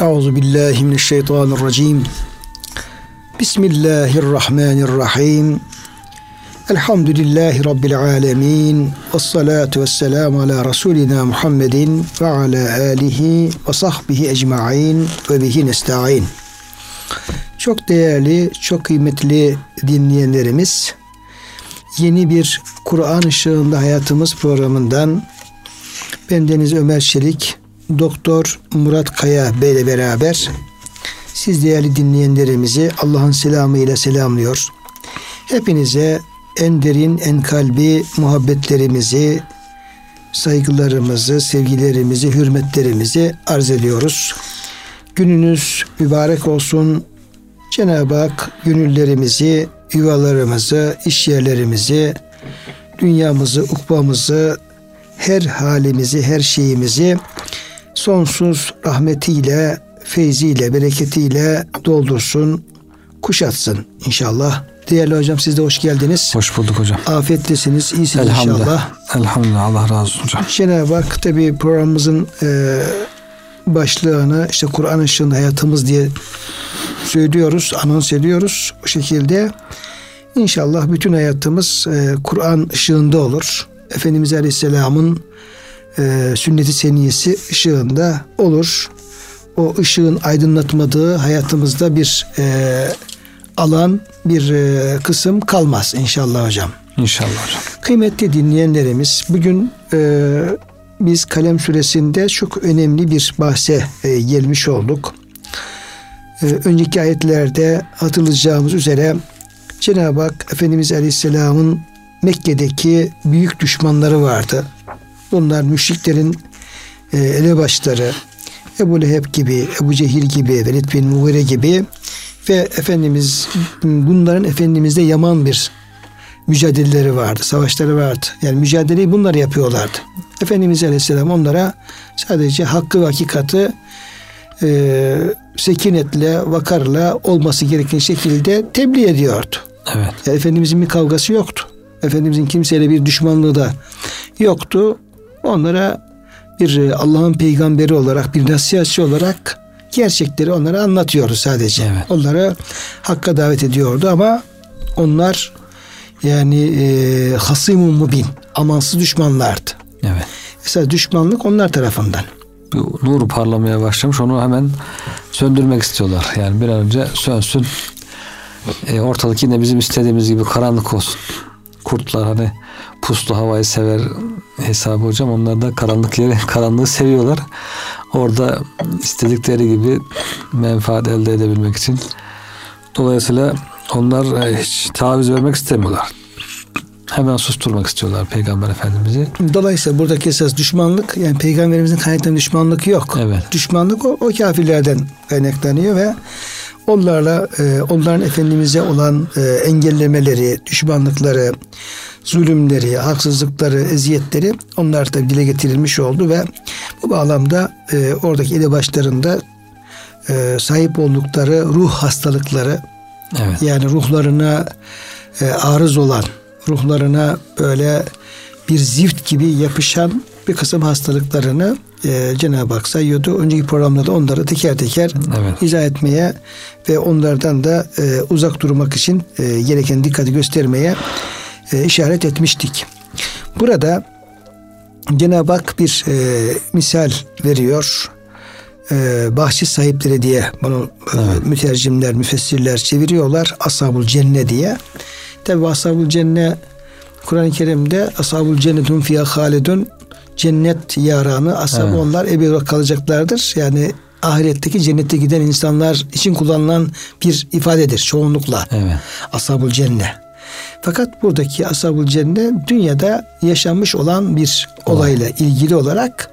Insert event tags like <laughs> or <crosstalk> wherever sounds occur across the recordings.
Euzu billahi mineşşeytanirracim. Bismillahirrahmanirrahim. Elhamdülillahi Rabbil alemin. Ve salatu ve selamu ala Resulina Muhammedin ve ala alihi ve sahbihi ecma'in ve bihi nesta'in. Çok değerli, çok kıymetli dinleyenlerimiz, yeni bir Kur'an ışığında hayatımız programından ben Deniz Ömer Çelik, Doktor Murat Kaya Bey ile beraber siz değerli dinleyenlerimizi Allah'ın selamı ile selamlıyor. Hepinize en derin, en kalbi muhabbetlerimizi, saygılarımızı, sevgilerimizi, hürmetlerimizi arz ediyoruz. Gününüz mübarek olsun. Cenab-ı Hak gönüllerimizi, yuvalarımızı, iş yerlerimizi, dünyamızı, ukbamızı, her halimizi, her şeyimizi sonsuz rahmetiyle, feyziyle, bereketiyle doldursun, kuşatsın inşallah. Değerli hocam siz de hoş geldiniz. Hoş bulduk hocam. Afiyettesiniz, iyisiniz Elhamdülillah. inşallah. Elhamdülillah Allah razı olsun hocam. Cenab-ı Hak tabi programımızın e, başlığını işte Kur'an ışığında hayatımız diye söylüyoruz, anons ediyoruz. Bu şekilde inşallah bütün hayatımız e, Kur'an ışığında olur. Efendimiz Aleyhisselam'ın e, sünneti seniyesi ışığında olur. O ışığın aydınlatmadığı hayatımızda bir e, alan, bir e, kısım kalmaz inşallah hocam. İnşallah hocam. Kıymetli dinleyenlerimiz bugün e, biz Kalem Suresinde çok önemli bir bahse e, gelmiş olduk. E, önceki ayetlerde hatırlayacağımız üzere Cenab-ı Hak Efendimiz Aleyhisselam'ın Mekke'deki büyük düşmanları vardı. Bunlar müşriklerin e, elebaşları Ebu Leheb gibi, Ebu Cehil gibi, Velid bin Mughire gibi ve Efendimiz bunların Efendimiz'de yaman bir mücadeleleri vardı, savaşları vardı. Yani mücadeleyi bunlar yapıyorlardı. Efendimiz Aleyhisselam onlara sadece hakkı ve hakikati e, sekinetle, vakarla olması gereken şekilde tebliğ ediyordu. Evet. Yani Efendimizin bir kavgası yoktu. Efendimizin kimseyle bir düşmanlığı da yoktu. Onlara bir e, Allah'ın peygamberi olarak, bir nasihatçi olarak gerçekleri onlara anlatıyordu sadece. Evet. Onlara hakka davet ediyordu ama onlar yani e, hasimun mubin, amansız düşmanlardı. Evet. Mesela düşmanlık onlar tarafından. Bu nur parlamaya başlamış onu hemen söndürmek istiyorlar. Yani bir an önce sönsün. E, ortalık yine bizim istediğimiz gibi karanlık olsun. Kurtlar hani puslu havayı sever hesabı hocam. Onlar da karanlık yeri, <laughs> karanlığı seviyorlar. Orada istedikleri gibi menfaat elde edebilmek için. Dolayısıyla onlar e, hiç taviz vermek istemiyorlar. Hemen susturmak istiyorlar Peygamber Efendimiz'i. Dolayısıyla buradaki esas düşmanlık yani peygamberimizin kaynaklanan düşmanlık yok. Evet. Düşmanlık o, o kafirlerden kaynaklanıyor ve onlarla e, onların efendimize olan e, engellemeleri, düşmanlıkları, zulümleri, haksızlıkları, eziyetleri onlar tabi dile getirilmiş oldu ve bu bağlamda e, oradaki elebaşlarında e, sahip oldukları ruh hastalıkları Evet. yani ruhlarına e, arız olan, ruhlarına böyle bir zift gibi yapışan bir kısım hastalıklarını e, Cenab-ı Hak sayıyordu. Önceki programda da onları teker teker Evet. izah etmeye ve onlardan da e, uzak durmak için e, gereken dikkati göstermeye e, işaret etmiştik. Burada Cenab-ı Hak bir e, misal veriyor. E, bahçe sahipleri diye bunu e, Evet. mütercimler, müfessirler çeviriyorlar. Ashabul cenne diye. Tabi ashabul cenne Kur'an-ı Kerim'de ashabul cennetun fiyâ halidun cennet yaranı ashab Evet. onlar ebedi olarak kalacaklardır. Yani ahiretteki cennete giden insanlar için kullanılan bir ifadedir çoğunlukla. Evet. Ashabul cenne. Fakat buradaki cenne dünyada yaşanmış olan bir olayla ilgili olarak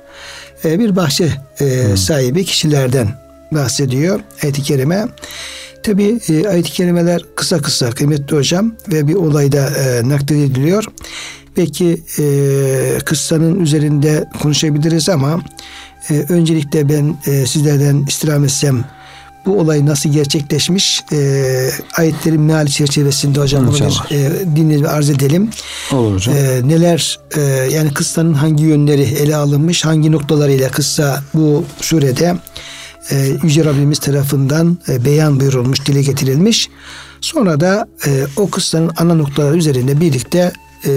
e, bir bahçe e, sahibi kişilerden bahsediyor ayet-i kerime. Tabi e, ayet-i kerimeler kısa kısa kıymetli hocam ve bir olayda e, naklediliyor. Belki e, kıssanın üzerinde konuşabiliriz ama e, öncelikle ben e, sizlerden istirham etsem bu olay nasıl gerçekleşmiş e, ayetlerin meali çerçevesinde hocam bunu bir e, dinleyelim ve arz edelim. Olur hocam. E, neler e, yani kıssanın hangi yönleri ele alınmış, hangi noktalarıyla kıssa bu surede e, Yüce Rabbimiz tarafından e, beyan buyurulmuş, dile getirilmiş. Sonra da e, o kıssanın ana noktaları üzerinde birlikte e,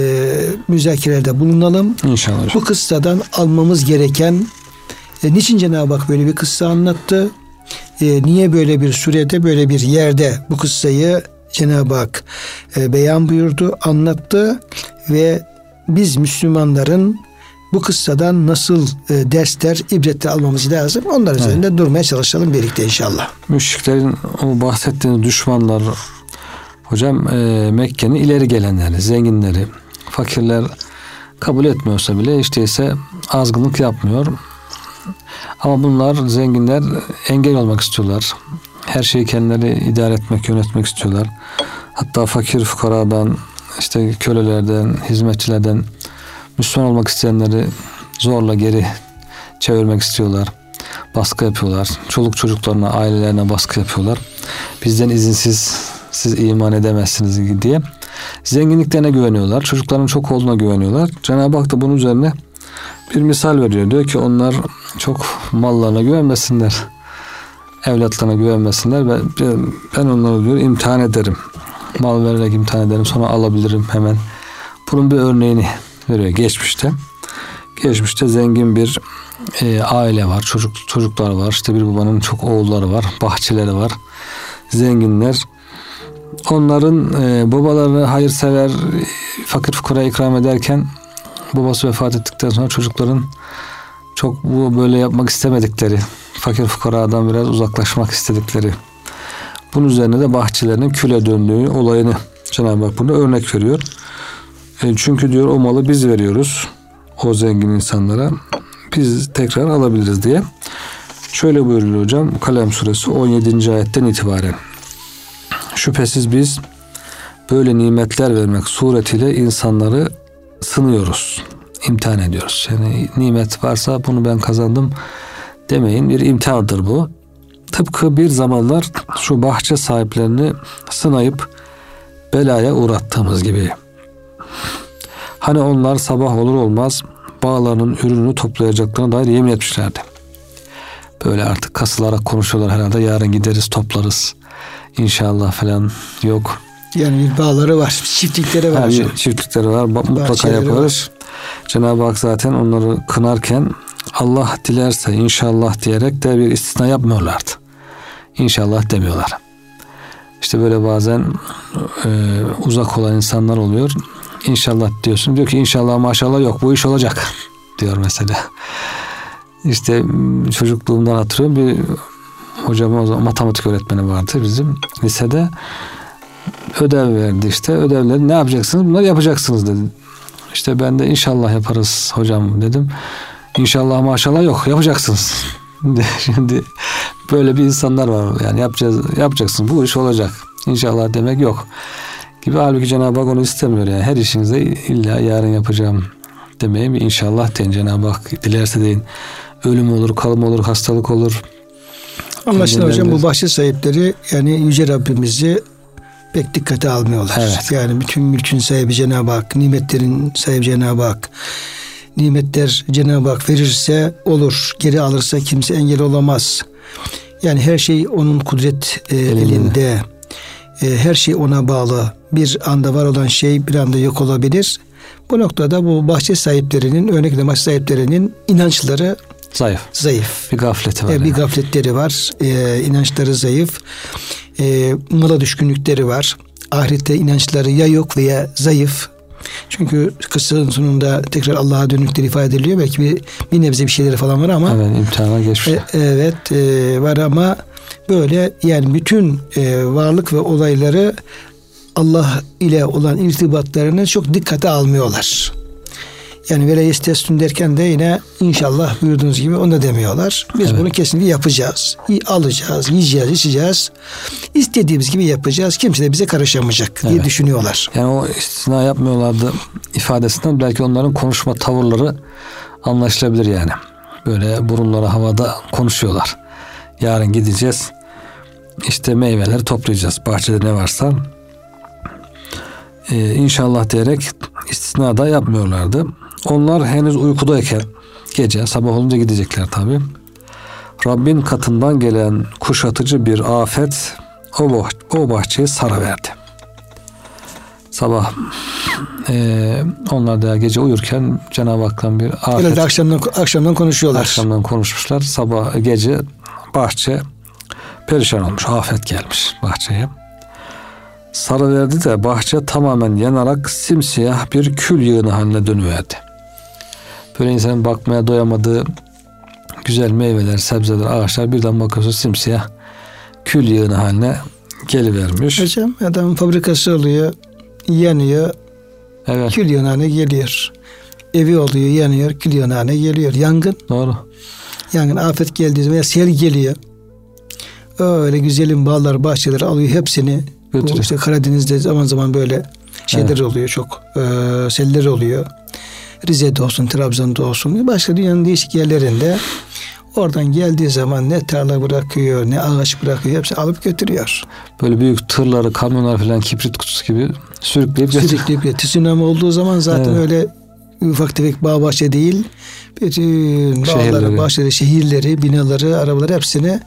müzakerelerde bulunalım. İnşallah. Bu kıssadan almamız gereken e, niçin Cenab-ı Hak böyle bir kıssa anlattı? E, niye böyle bir sürede, böyle bir yerde bu kıssayı Cenab-ı Hak e, beyan buyurdu, anlattı ve biz Müslümanların bu kıssadan nasıl e, dersler, ibretler almamız lazım. Onlar evet. üzerinde durmaya çalışalım birlikte inşallah. Müşriklerin o bahsettiğiniz düşmanlar hocam e, Mekke'nin ileri gelenleri, zenginleri, fakirler kabul etmiyorsa bile işte ise azgınlık yapmıyor. Ama bunlar zenginler engel olmak istiyorlar. Her şeyi kendileri idare etmek, yönetmek istiyorlar. Hatta fakir fukaradan, işte kölelerden, hizmetçilerden Müslüman olmak isteyenleri zorla geri çevirmek istiyorlar. Baskı yapıyorlar. Çoluk çocuklarına, ailelerine baskı yapıyorlar. Bizden izinsiz siz iman edemezsiniz diye. Zenginliklerine güveniyorlar. Çocukların çok olduğuna güveniyorlar. Cenab-ı Hak da bunun üzerine bir misal veriyor. Diyor ki onlar çok mallarına güvenmesinler. Evlatlarına güvenmesinler. Ben, ben onları diyor imtihan ederim. Mal vererek imtihan ederim. Sonra alabilirim hemen. Bunun bir örneğini veriyor geçmişte. Geçmişte zengin bir e, aile var. Çocuk çocuklar var. İşte bir babanın çok oğulları var. Bahçeleri var. Zenginler. Onların e, babaları hayırsever fakir fukara ikram ederken babası vefat ettikten sonra çocukların çok bu böyle yapmak istemedikleri, fakir fukaradan biraz uzaklaşmak istedikleri. Bunun üzerine de bahçelerinin küle döndüğü olayını Cenab-ı Hak bunu örnek veriyor. E, çünkü diyor o malı biz veriyoruz o zengin insanlara. Biz tekrar alabiliriz diye. Şöyle buyuruyor hocam Kalem suresi 17. ayetten itibaren. Şüphesiz biz böyle nimetler vermek suretiyle insanları sınıyoruz. imtihan ediyoruz. Yani nimet varsa bunu ben kazandım demeyin. Bir imtihandır bu. Tıpkı bir zamanlar şu bahçe sahiplerini sınayıp belaya uğrattığımız gibi. Hani onlar sabah olur olmaz bağlarının ürünü toplayacaklarına dair yemin etmişlerdi. Böyle artık kasılarak konuşuyorlar herhalde yarın gideriz toplarız. İnşallah falan yok. Yani bir bağları var, çiftlikleri var. Yani çiftlikleri var, mutlaka yaparız. Cenab-ı Hak zaten onları kınarken Allah dilerse inşallah diyerek de bir istisna yapmıyorlardı. İnşallah demiyorlar. İşte böyle bazen e, uzak olan insanlar oluyor. İnşallah diyorsun. Diyor ki inşallah maşallah yok bu iş olacak diyor mesela. İşte çocukluğumdan hatırlıyorum bir hocam o zaman matematik öğretmeni vardı bizim lisede. Ödev verdi işte. Ödevleri ne yapacaksınız? Bunları yapacaksınız dedi. İşte ben de inşallah yaparız hocam dedim. İnşallah maşallah yok yapacaksınız. <laughs> Şimdi böyle bir insanlar var yani yapacağız yapacaksın bu iş olacak. İnşallah demek yok. Gibi halbuki Cenab-ı Hak onu istemiyor yani. Her işinize illa yarın yapacağım demeye bir inşallah deyin Cenab-ı Hak. Dilerse deyin. Ölüm olur, kalım olur, hastalık olur. Anlaşılan hocam bu bahçe sahipleri yani Yüce Rabbimizi pek dikkate almıyorlar. Evet. Yani bütün mülkün sahibi Cenab-ı Hak, nimetlerin sahibi Cenab-ı Hak. Nimetler Cenab-ı Hak verirse olur, geri alırsa kimse engel olamaz. Yani her şey onun kudret e, elinde. E, her şey ona bağlı. Bir anda var olan şey bir anda yok olabilir. Bu noktada bu bahçe sahiplerinin, örnekle bahçe sahiplerinin inançları zayıf. Zayıf. Bir gafleti var. E, bir yani. gafletleri var. E, inançları zayıf. E, mala düşkünlükleri var. Ahirette inançları ya yok veya zayıf. Çünkü kıssanın sonunda tekrar Allah'a dönükleri ifade ediliyor. Belki bir, bir nebze bir şeyleri falan var ama. Evet imtihana geçmiş. E, evet e, var ama böyle yani bütün e, varlık ve olayları Allah ile olan irtibatlarını çok dikkate almıyorlar. Yani vele yestesün derken de yine inşallah buyurduğunuz gibi onu da demiyorlar. Biz evet. bunu kesinlikle yapacağız. Alacağız, yiyeceğiz, içeceğiz. İstediğimiz gibi yapacağız. Kimse de bize karışamayacak diye evet. düşünüyorlar. Yani o istisna yapmıyorlardı ifadesinden belki onların konuşma tavırları anlaşılabilir yani. Böyle burunları havada konuşuyorlar. Yarın gideceğiz. İşte meyveleri toplayacağız. Bahçede ne varsa ee, inşallah diyerek istisna da yapmıyorlardı. Onlar henüz uykudayken gece sabah olunca gidecekler tabi. Rabbin katından gelen kuşatıcı bir afet o, bah- o bahçeyi saraverdi. Sabah eee onlar da gece uyurken Cenab-ı Hak'tan bir afet Herhalde akşamdan, akşamdan konuşuyorlar. akşamdan konuşmuşlar. Sabah gece bahçe perişan olmuş. Afet gelmiş bahçeye. Sarıverdi de bahçe tamamen yanarak simsiyah bir kül yığını haline dönüverdi. Böyle insanın bakmaya doyamadığı güzel meyveler, sebzeler, ağaçlar birden bakıyorsun simsiyah kül yığını haline gelivermiş. Hocam adamın fabrikası oluyor, yanıyor, Evet kül yanağına geliyor. Evi oluyor, yanıyor, kül yanağına geliyor. Yangın, doğru. yangın afet geldiği zaman sel geliyor. Öyle güzelim bağlar, bahçeler alıyor hepsini. Bu Götürüyor. işte Karadeniz'de zaman zaman böyle şeyler oluyor çok. E, seller oluyor. Rize'de olsun, Trabzon'da olsun, başka dünyanın değişik yerlerinde oradan geldiği zaman ne tarla bırakıyor, ne ağaç bırakıyor, hepsini alıp götürüyor. Böyle büyük tırları, kamyonlar falan kibrit kutusu gibi sürükleyip götürüyor. Sürekli bir tsunami olduğu zaman zaten Evet. öyle ufak tefek bağ bahçe değil. Bütün Şehirleri. bağları, bahçeleri, şehirleri, binaları, arabaları hepsini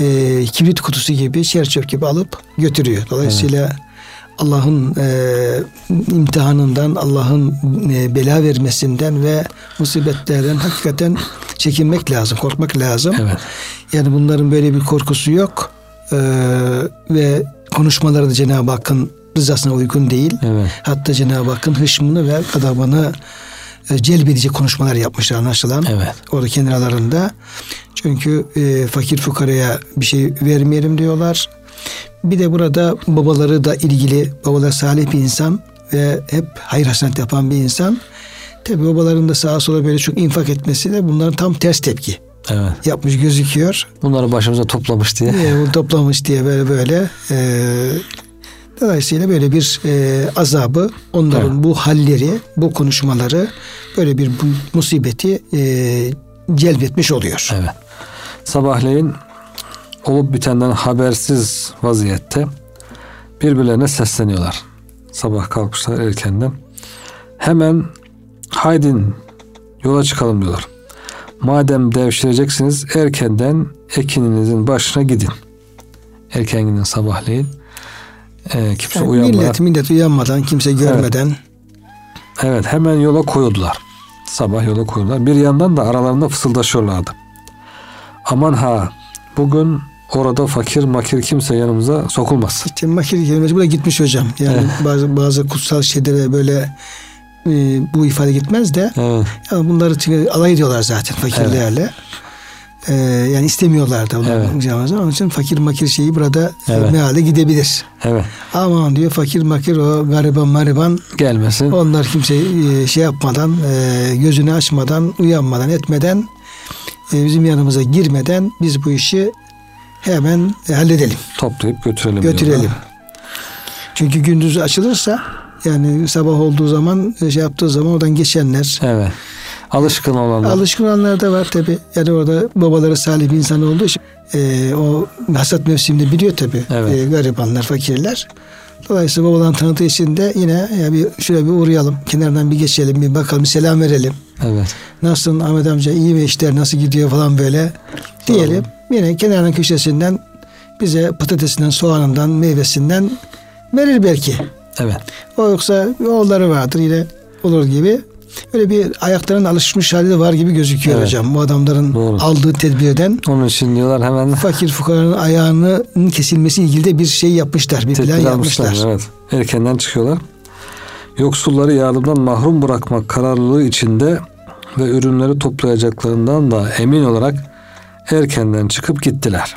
e, kibrit kutusu gibi, çerçöp gibi alıp götürüyor. Dolayısıyla Allah'ın e, imtihanından, Allah'ın e, bela vermesinden ve musibetlerden hakikaten çekinmek lazım, korkmak lazım. Evet. Yani bunların böyle bir korkusu yok. Ee, ve konuşmaları da Cenab-ı Hakk'ın rızasına uygun değil. Evet. Hatta Cenab-ı Hakk'ın hışmını ve gadabını e, celbedici konuşmalar yapmışlar anlaşılan. Evet. Orada kendi aralarında. Çünkü e, fakir fukaraya bir şey vermeyelim diyorlar. Bir de burada babaları da ilgili, babalar salih bir insan ve hep hayır hasenat yapan bir insan. Tabi babaların da sağa sola böyle çok infak etmesi de bunların tam ters tepki Evet. yapmış gözüküyor. Bunları başımıza toplamış diye. Bunu toplamış diye böyle böyle. E, dolayısıyla böyle bir e, azabı, onların Evet. bu halleri, bu konuşmaları böyle bir musibeti e, celbetmiş oluyor. Evet. Sabahleyin olup bitenden habersiz vaziyette birbirlerine sesleniyorlar. Sabah kalkmışlar erkenden. Hemen haydin yola çıkalım diyorlar. Madem devşireceksiniz erkenden ekininizin başına gidin. Erken gidin sabahleyin. Ee, kimse Yani uyanmadan. millet millet uyanmadan, kimse görmeden Evet hemen yola koyuldular. Sabah yola koyuldular. Bir yandan da aralarında fısıldaşıyorlardı. Aman ha bugün orada fakir makir kimse yanımıza sokulmasın. işte makir kelimesi buraya gitmiş hocam. Yani bazı bazı kutsal şeylere böyle e, bu ifade gitmez de Evet, yani bunları çünkü alay ediyorlar zaten fakirlerle. E, yani istemiyorlar da Evet. evet. Onun için fakir makir şeyi burada Evet. evet. meale gidebilir. evet. Aman diyor fakir makir o gariban mariban Gelmesin. onlar kimseyi e, şey yapmadan e, gözünü açmadan uyanmadan etmeden e, bizim yanımıza girmeden biz bu işi hemen halledelim. Toplayıp götürelim. götürelim. diyorlar. Çünkü gündüz açılırsa yani sabah olduğu zaman e, şey yaptığı zaman oradan geçenler Evet. Alışkın olanlar. alışkın olanlar da var tabi. Yani orada babaları salih bir insan olduğu için e, o hasat mevsiminde biliyor tabi. Evet. E, garibanlar, fakirler. Dolayısıyla babadan tanıdığı için de yine ya bir şöyle bir uğrayalım. Kenardan bir geçelim, bir bakalım, bir selam verelim. Evet. Nasılsın Ahmet amca iyi mi işler nasıl gidiyor falan böyle diyelim. Yine kenardan köşesinden bize patatesinden, soğanından, meyvesinden verir belki. Evet. O yoksa oğulları vardır yine olur gibi. Öyle bir ayaklarının alışmış hali de var gibi gözüküyor Evet. hocam. Bu adamların Doğru. aldığı tedbirden Onun için diyorlar hemen fakir fukaranın ayağının kesilmesi ilgili de bir şey yapmışlar. Bir plan tedbir yapmışlar. almışlar. Evet. Erkenden çıkıyorlar. Yoksulları yardımdan mahrum bırakmak kararlılığı içinde ve ürünleri toplayacaklarından da emin olarak erkenden çıkıp gittiler.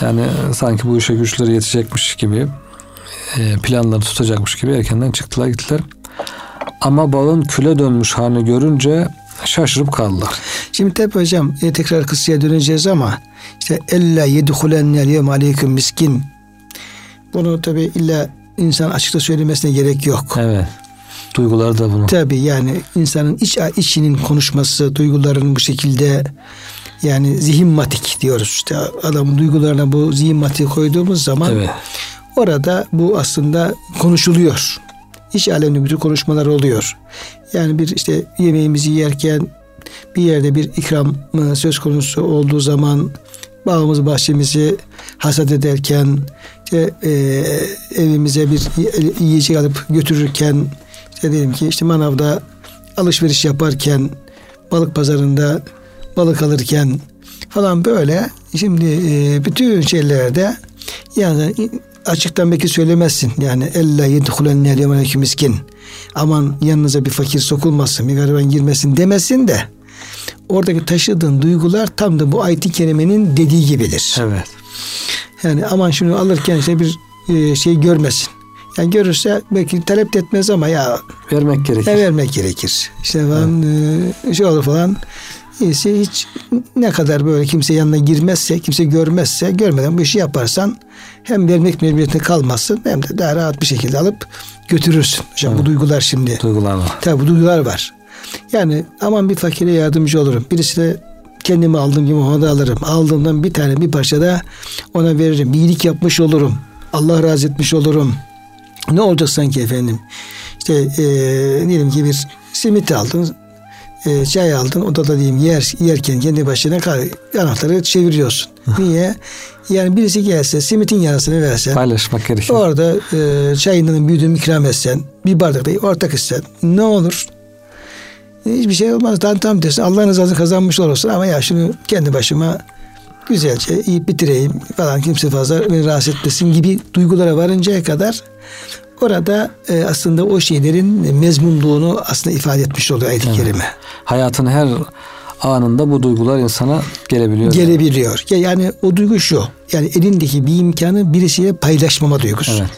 Yani sanki bu işe güçleri yetecekmiş gibi e, planları tutacakmış gibi erkenden çıktılar gittiler. Ama balın küle dönmüş halini görünce şaşırıp kaldılar. Şimdi tabi hocam e, tekrar kıssaya döneceğiz ama işte ella yedhulennel yevm aleyküm miskin. Bunu tabi illa insan açıkta söylemesine gerek yok. Evet. Duyguları da bunu. Tabi yani insanın iç içinin konuşması, duyguların bu şekilde yani zihinmatik diyoruz işte adamın duygularına bu zihinmatiği koyduğumuz zaman Evet. orada bu aslında konuşuluyor. İç alemde bütün konuşmalar oluyor. Yani bir işte yemeğimizi yerken bir yerde bir ikram söz konusu olduğu zaman bağımızı bahçemizi hasat ederken işte, e, evimize bir yiyecek alıp götürürken işte diyelim ki işte manavda alışveriş yaparken balık pazarında balık alırken falan böyle şimdi e, bütün şeylerde yani açıktan belki söylemezsin. Yani ella yedhulen nehri miskin. Aman yanınıza bir fakir sokulmasın, bir gariban girmesin demesin de oradaki taşıdığın duygular tam da bu ayet-i kerimenin dediği gibidir. Evet. Yani aman şunu alırken işte bir e, şey görmesin. Yani görürse belki talep etmez ama ya vermek gerekir. Ne vermek gerekir. İşte falan evet. e, şey olur falan. İyisi hiç ne kadar böyle kimse yanına girmezse, kimse görmezse, görmeden bu işi yaparsan hem vermek mecburiyetine kalmazsın hem de daha rahat bir şekilde alıp götürürsün. Hocam evet. bu duygular şimdi. Duygular var. Tabii bu duygular var. Yani aman bir fakire yardımcı olurum. Birisi de kendimi aldığım gibi ona da alırım. Aldığımdan bir tane bir parça da ona veririm. Bir iyilik yapmış olurum. Allah razı etmiş olurum. Ne olacak sanki efendim? İşte e, diyelim ki bir simit aldın, e, çay aldın, odada diyeyim yer yerken kendi başına anahtarı çeviriyorsun. Niye? Yani birisi gelse simitin yarısını versen. Paylaşmak gerekiyor. Orada e, çayından büyüdüğünü ikram etsen, bir bardak da ortak etsen ne olur? Hiçbir şey olmaz. Tam tam dersin. Allah'ın rızasını kazanmış olursun ama ya şunu kendi başıma güzelce yiyip bitireyim falan kimse fazla beni rahatsız etmesin gibi duygulara varıncaya kadar orada e, aslında o şeylerin mezmunluğunu aslında ifade etmiş oluyor ayet-i evet. kerime. Hayatın her anında bu duygular insana gelebiliyor. Gelebiliyor. Yani. yani o duygu şu. Yani elindeki bir imkanı birisiyle paylaşmama duygusu. Evet.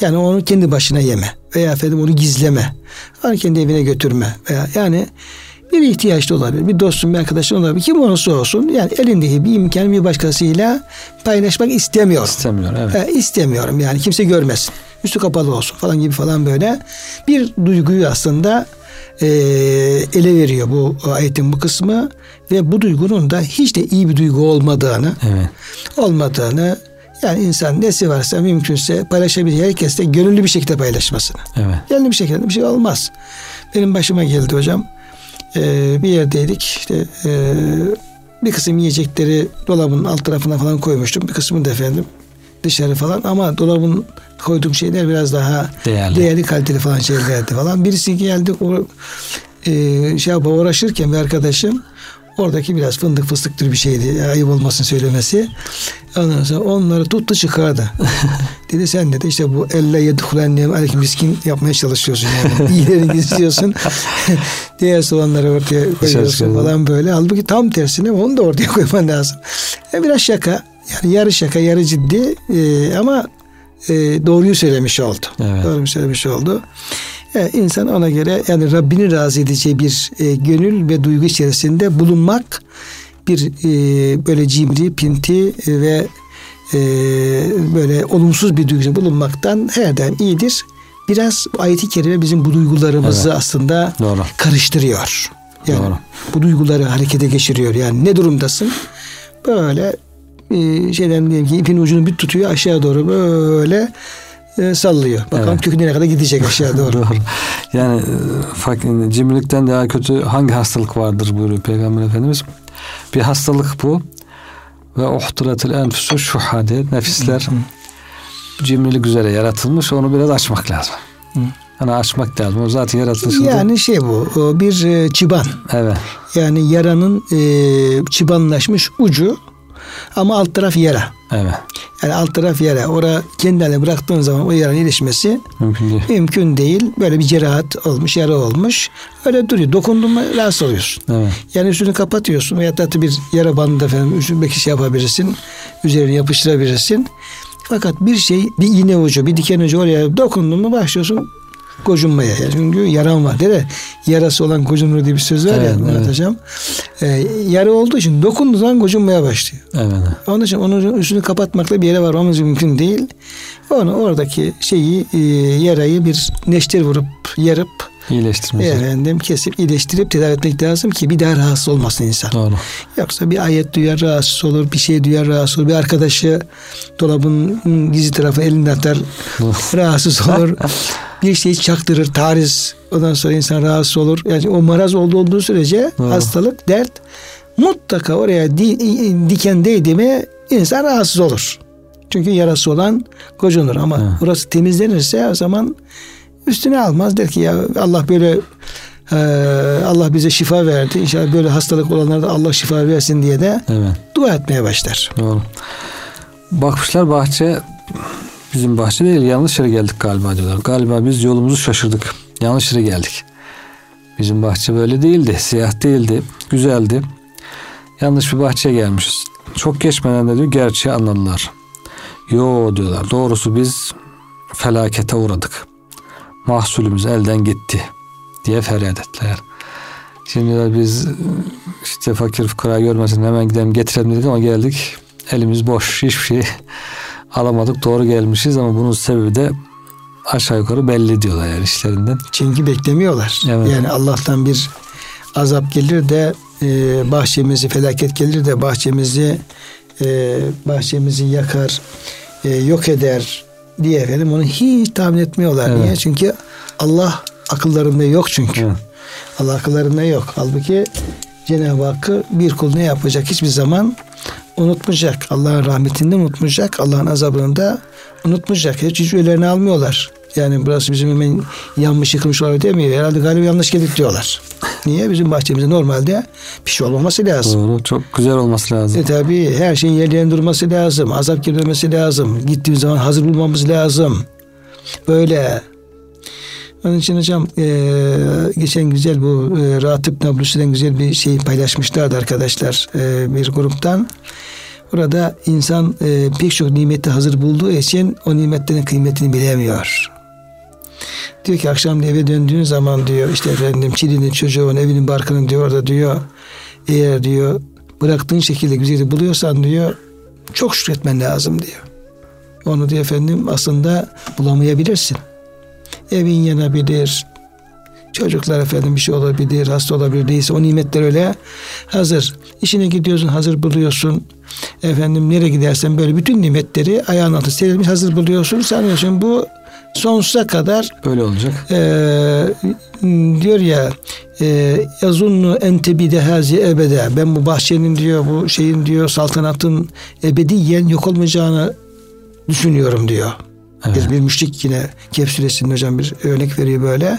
Yani onu kendi başına yeme veya efendim onu gizleme. Onu kendi evine götürme veya yani bir ihtiyaçlı olabilir. Bir dostun, bir arkadaşın olabilir. Kim olursa olsun yani elindeki bir imkan bir başkasıyla paylaşmak istemiyorum. İstemiyor evet. E, istemiyorum yani kimse görmesin. Üstü kapalı olsun falan gibi falan böyle bir duyguyu aslında e, ele veriyor bu ayetin bu kısmı ve bu duygunun da hiç de iyi bir duygu olmadığını evet. olmadığını yani insan nesi varsa mümkünse paylaşabilir. Herkes de gönüllü bir şekilde paylaşmasını. Evet. Gönüllü bir şekilde bir şey olmaz. Benim başıma geldi hocam. Ee, bir yerdeydik. İşte e, bir kısım yiyecekleri dolabın alt tarafına falan koymuştum. Bir kısmını da efendim dışarı falan ama dolabın koyduğum şeyler biraz daha değerli, değerli kaliteli falan şeylerdi falan. Birisi geldi o e, şey yapıp uğraşırken bir arkadaşım Oradaki biraz fındık fıstıktır bir şeydi. Ayıp olmasın söylemesi. Ondan sonra onları tuttu çıkardı. <laughs> dedi sen dedi işte bu elle yedhulennem aleyküm miskin yapmaya çalışıyorsun yani. <laughs> İyilerini istiyorsun. <laughs> Diğer soğanları ortaya koyuyorsun falan böyle. Halbuki tam tersine onu da ortaya koyman lazım. E biraz şaka. Yani yarı şaka yarı ciddi e, ama e, doğruyu söylemiş oldu. Evet. Doğruyu söylemiş oldu. Yani insan ona göre yani Rabbini razı edeceği bir e, gönül ve duygu içerisinde bulunmak bir e, böyle cimri, pinti e, ve e, böyle olumsuz bir duygu bulunmaktan her daim iyidir. Biraz ayeti kerime bizim bu duygularımızı evet. aslında Doğru. karıştırıyor. Yani Doğru. bu duyguları harekete geçiriyor. Yani ne durumdasın? Böyle e, şeyden diyelim ki ipin ucunu bir tutuyor aşağı doğru böyle e, sallıyor. Bakalım evet. kökü nereye kadar gidecek aşağı <laughs> doğru. doğru. Yani e, cimrilikten daha kötü hangi hastalık vardır buyuruyor Peygamber Efendimiz. Bir hastalık bu. Ve uhturetil enfusu şuha diye nefisler cimrilik üzere yaratılmış. Onu biraz açmak lazım. Hı. Yani açmak lazım. O zaten yaratılışında. Yani şey bu bir e, çıban. Evet. Yani yaranın e, çıbanlaşmış ucu ama alt taraf yara. Evet. Yani alt taraf yara. Ora kendine bıraktığın zaman o yaranın iyileşmesi mümkün değil. Mümkün değil. Böyle bir cerahat olmuş, yara olmuş. Öyle duruyor. Dokundun mu rahatsız oluyorsun. Evet. Yani üstünü kapatıyorsun veya da bir yara bandı efendim üstünü belki şey yapabilirsin. Üzerine yapıştırabilirsin. Fakat bir şey bir iğne ucu, bir diken ucu oraya dokundun mu başlıyorsun gocunmaya. Çünkü yaran var. Değil mi? Yarası olan gocunur diye bir söz var evet, ya anlatacağım. Evet. Ee, yara olduğu için dokunduğu zaman gocunmaya başlıyor. Evet. Onun için onun üstünü kapatmakla bir yere varmamız mümkün değil. Onu oradaki şeyi e, yarayı bir neşter vurup yarıp İyileştirmesi. Efendim kesip iyileştirip tedavi etmek lazım ki bir daha rahatsız olmasın insan. Doğru. Yoksa bir ayet duyar rahatsız olur, bir şey duyar rahatsız olur. Bir arkadaşı dolabın gizli tarafı elinde atar rahatsız <laughs> olur. Bir şey çaktırır, tariz Ondan sonra insan rahatsız olur. Yani o maraz olduğu olduğu sürece Doğru. hastalık, dert mutlaka oraya di, diken değdi mi insan rahatsız olur. Çünkü yarası olan gocunur ama Hı. orası temizlenirse o zaman üstüne almaz der ki ya Allah böyle e, Allah bize şifa verdi. İnşallah böyle hastalık olanlara da Allah şifa versin diye de Evet. dua etmeye başlar. Doğru. Bakmışlar bahçe bizim bahçe değil yanlış yere geldik galiba diyorlar. Galiba biz yolumuzu şaşırdık. Yanlış yere geldik. Bizim bahçe böyle değildi. Siyah değildi. Güzeldi. Yanlış bir bahçeye gelmişiz. Çok geçmeden de diyor gerçeği anladılar. Yo diyorlar. Doğrusu biz felakete uğradık. Mahsulümüz elden gitti diye feryat ettiler. Şimdi diyorlar biz işte fakir fukara görmesin hemen gidelim getirelim dedik ama geldik elimiz boş hiçbir şey alamadık doğru gelmişiz ama bunun sebebi de aşağı yukarı belli diyorlar yani işlerinden. Çünkü beklemiyorlar. Evet. Yani Allah'tan bir azap gelir de e, bahçemizi felaket gelir de bahçemizi e, bahçemizi yakar, e, yok eder diye efendim onu hiç tahmin etmiyorlar. Evet. Niye? Çünkü Allah akıllarında yok çünkü. Evet. Allah akıllarında yok. Halbuki Cenab-ı Hakk'ı bir kul ne yapacak hiçbir zaman unutmayacak. Allah'ın rahmetini de unutmayacak. Allah'ın azabını da unutmayacak. Hiç hiç ölerini almıyorlar. Yani burası bizim hemen yanmış yıkılmış olabilir demiyor. Herhalde galiba yanlış geldik diyorlar. Niye? Bizim bahçemizde normalde bir şey olmaması lazım. Doğru çok güzel olması lazım. E tabi her şeyin yerlerine durması lazım. Azap girmemesi lazım. Gittiğimiz zaman hazır bulmamız lazım. Böyle. Onun için hocam e, geçen güzel bu e, Ratip Nablusi'den güzel bir şey paylaşmışlardı arkadaşlar e, bir gruptan. Orada insan e, pek çok nimeti hazır bulduğu için o nimetlerin kıymetini bilemiyor. Diyor ki akşam eve döndüğün zaman diyor işte efendim çilinin çocuğun evinin barkının diyor orada diyor eğer diyor bıraktığın şekilde güzeli buluyorsan diyor çok şükretmen lazım diyor. Onu diyor efendim aslında bulamayabilirsin. Evin yanabilir. Çocuklar efendim bir şey olabilir, hasta olabilir değilse o nimetler öyle hazır. İşine gidiyorsun hazır buluyorsun. Efendim nereye gidersen böyle bütün nimetleri ayağın altı serilmiş hazır buluyorsun. Sanıyorsun bu sonsuza kadar Böyle olacak. e, diyor ya e, yazunnu entebide hazi ebede ben bu bahçenin diyor bu şeyin diyor saltanatın ebediyen yok olmayacağını düşünüyorum diyor. Evet. Bir, bir müşrik yine Kehf suresinde hocam bir örnek veriyor böyle.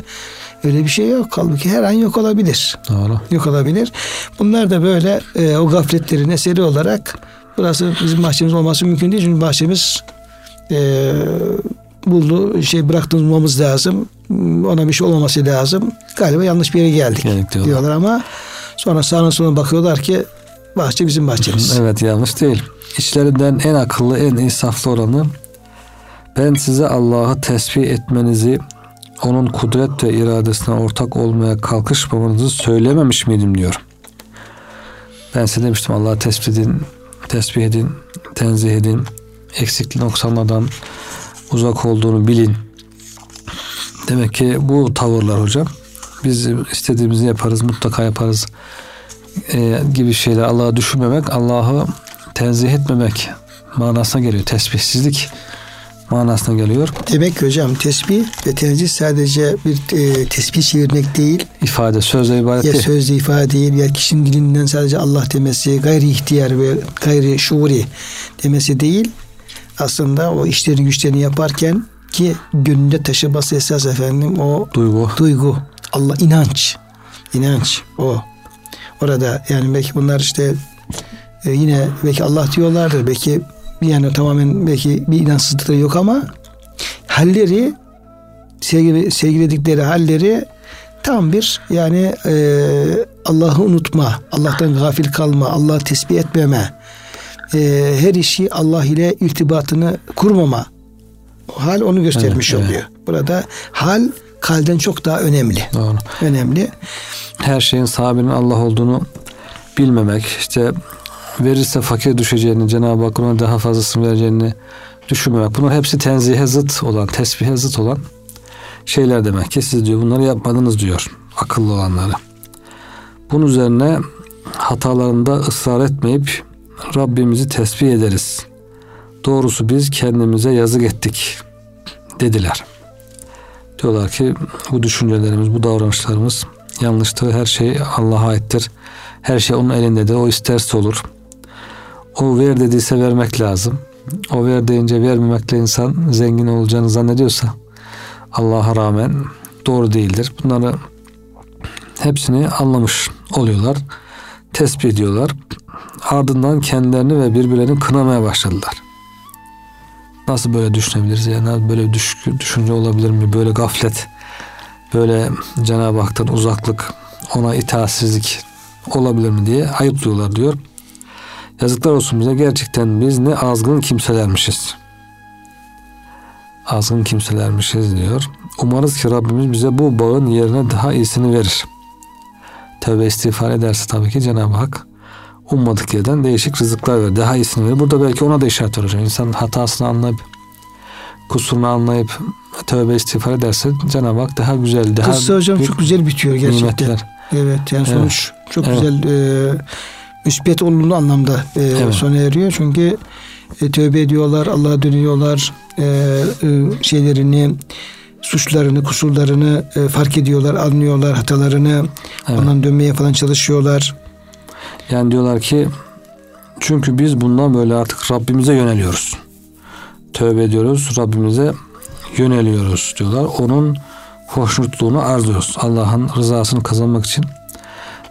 Öyle bir şey yok. Halbuki her an yok olabilir. Doğru. Yok olabilir. Bunlar da böyle e, o gafletlerin eseri olarak burası bizim bahçemiz olması mümkün değil. Çünkü bahçemiz e, buldu şey bıraktırmamız lazım. Ona bir şey olmaması lazım. Galiba yanlış bir yere geldik, Geldik diyorlar. diyorlar ama sonra sağına soluna bakıyorlar ki bahçe bizim bahçemiz. <laughs> Evet yanlış değil. İçlerinden en akıllı, en insaflı olanı ben size Allah'ı tesbih etmenizi, onun kudret ve iradesine ortak olmaya kalkışmamanızı söylememiş miydim diyor. Ben size demiştim Allah'ı tesbih edin, tesbih edin, tenzih edin, eksikli noksanlardan uzak olduğunu bilin. Demek ki bu tavırlar hocam. Biz istediğimizi yaparız, mutlaka yaparız e, gibi şeyler Allah'ı düşünmemek, Allah'ı tenzih etmemek manasına geliyor. Tesbihsizlik manasına geliyor. Demek ki hocam tesbih ve tenzih sadece bir e, tesbih çevirmek değil. İfade, sözle ibaret Ya değil. sözle ifade değil ya kişinin dilinden sadece Allah demesi, gayri ihtiyar ve gayri şuuri demesi değil. Aslında o işlerini güçlerini yaparken ki gönlünde taşıması esas efendim o Duygu. duygu, Allah inanç, inanç o. Orada yani belki bunlar işte e, yine belki Allah diyorlardır belki yani tamamen belki bir inançsızlıkları yok ama halleri sevgili, sevgiledikleri halleri tam bir yani e, Allah'ı unutma, Allah'tan gafil kalma, Allah'ı tesbih etmeme, e, her işi Allah ile irtibatını kurmama. Hal onu göstermiş Evet, evet. oluyor. Burada hal kalden çok daha önemli. Doğru. Önemli. Her şeyin sahibinin Allah olduğunu bilmemek, işte verirse fakir düşeceğini, Cenab-ı Hakk'ın ona daha fazlasını vereceğini düşünmemek. Bunlar hepsi tenzihe zıt olan, tesbihe zıt olan şeyler demek ki. Siz diyor bunları yapmadınız diyor akıllı olanları. Bunun üzerine hatalarında ısrar etmeyip Rabbimizi tesbih ederiz. Doğrusu biz kendimize yazık ettik dediler. Diyorlar ki bu düşüncelerimiz, bu davranışlarımız yanlıştır. Her şey Allah'a aittir. Her şey onun elindedir. O isterse olur. O ver dediyse vermek lazım. O ver deyince vermemekle insan zengin olacağını zannediyorsa Allah'a rağmen doğru değildir. Bunları hepsini anlamış oluyorlar. Tespit ediyorlar. Ardından kendilerini ve birbirlerini kınamaya başladılar. Nasıl böyle düşünebiliriz? Yani böyle bir düşünce olabilir mi? Böyle gaflet, böyle Cenab-ı Hak'tan uzaklık, ona itaatsizlik olabilir mi diye ayıplıyorlar diyor. Yazıklar olsun bize gerçekten biz ne azgın kimselermişiz. Azgın kimselermişiz diyor. Umarız ki Rabbimiz bize bu bağın yerine daha iyisini verir. Tövbe istiğfar ederse tabii ki Cenab-ı Hak ummadık yerden değişik rızıklar verir. Daha iyisini verir. Burada belki ona da işaret olacak. İnsan hatasını anlayıp kusurunu anlayıp tövbe istiğfar ederse Cenab-ı Hak daha güzel, daha Kıssa hocam çok güzel bitiyor gerçekten. Nimetler. Evet yani sonuç evet. çok evet. güzel e, müspet olumlu anlamda e, evet. sona eriyor. Çünkü e, tövbe ediyorlar, Allah'a dönüyorlar, e, e, şeylerini, suçlarını, kusurlarını e, fark ediyorlar, anlıyorlar, hatalarını evet. ondan dönmeye falan çalışıyorlar. Yani diyorlar ki çünkü biz bundan böyle artık Rabbimize yöneliyoruz. Tövbe ediyoruz, Rabbimize yöneliyoruz diyorlar. Onun hoşnutluğunu arzuluyoruz. Allah'ın rızasını kazanmak için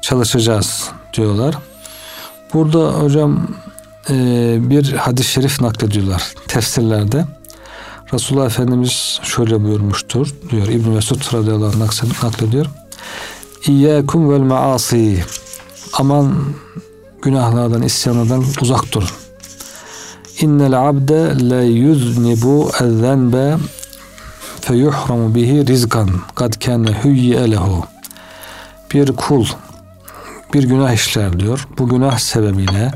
çalışacağız diyorlar. Burada hocam e, bir hadis-i şerif naklediyorlar tefsirlerde. Resulullah Efendimiz şöyle buyurmuştur diyor İbn Mesud radıyallahu anh naklediyor. İyyâkum vel maasi aman günahlardan isyanlardan uzak durun. İnnel abde le yuznibu ezzenbe feyuhramu bihi rizkan kad kâne hüyye lehu. Bir kul bir günah işler diyor. Bu günah sebebiyle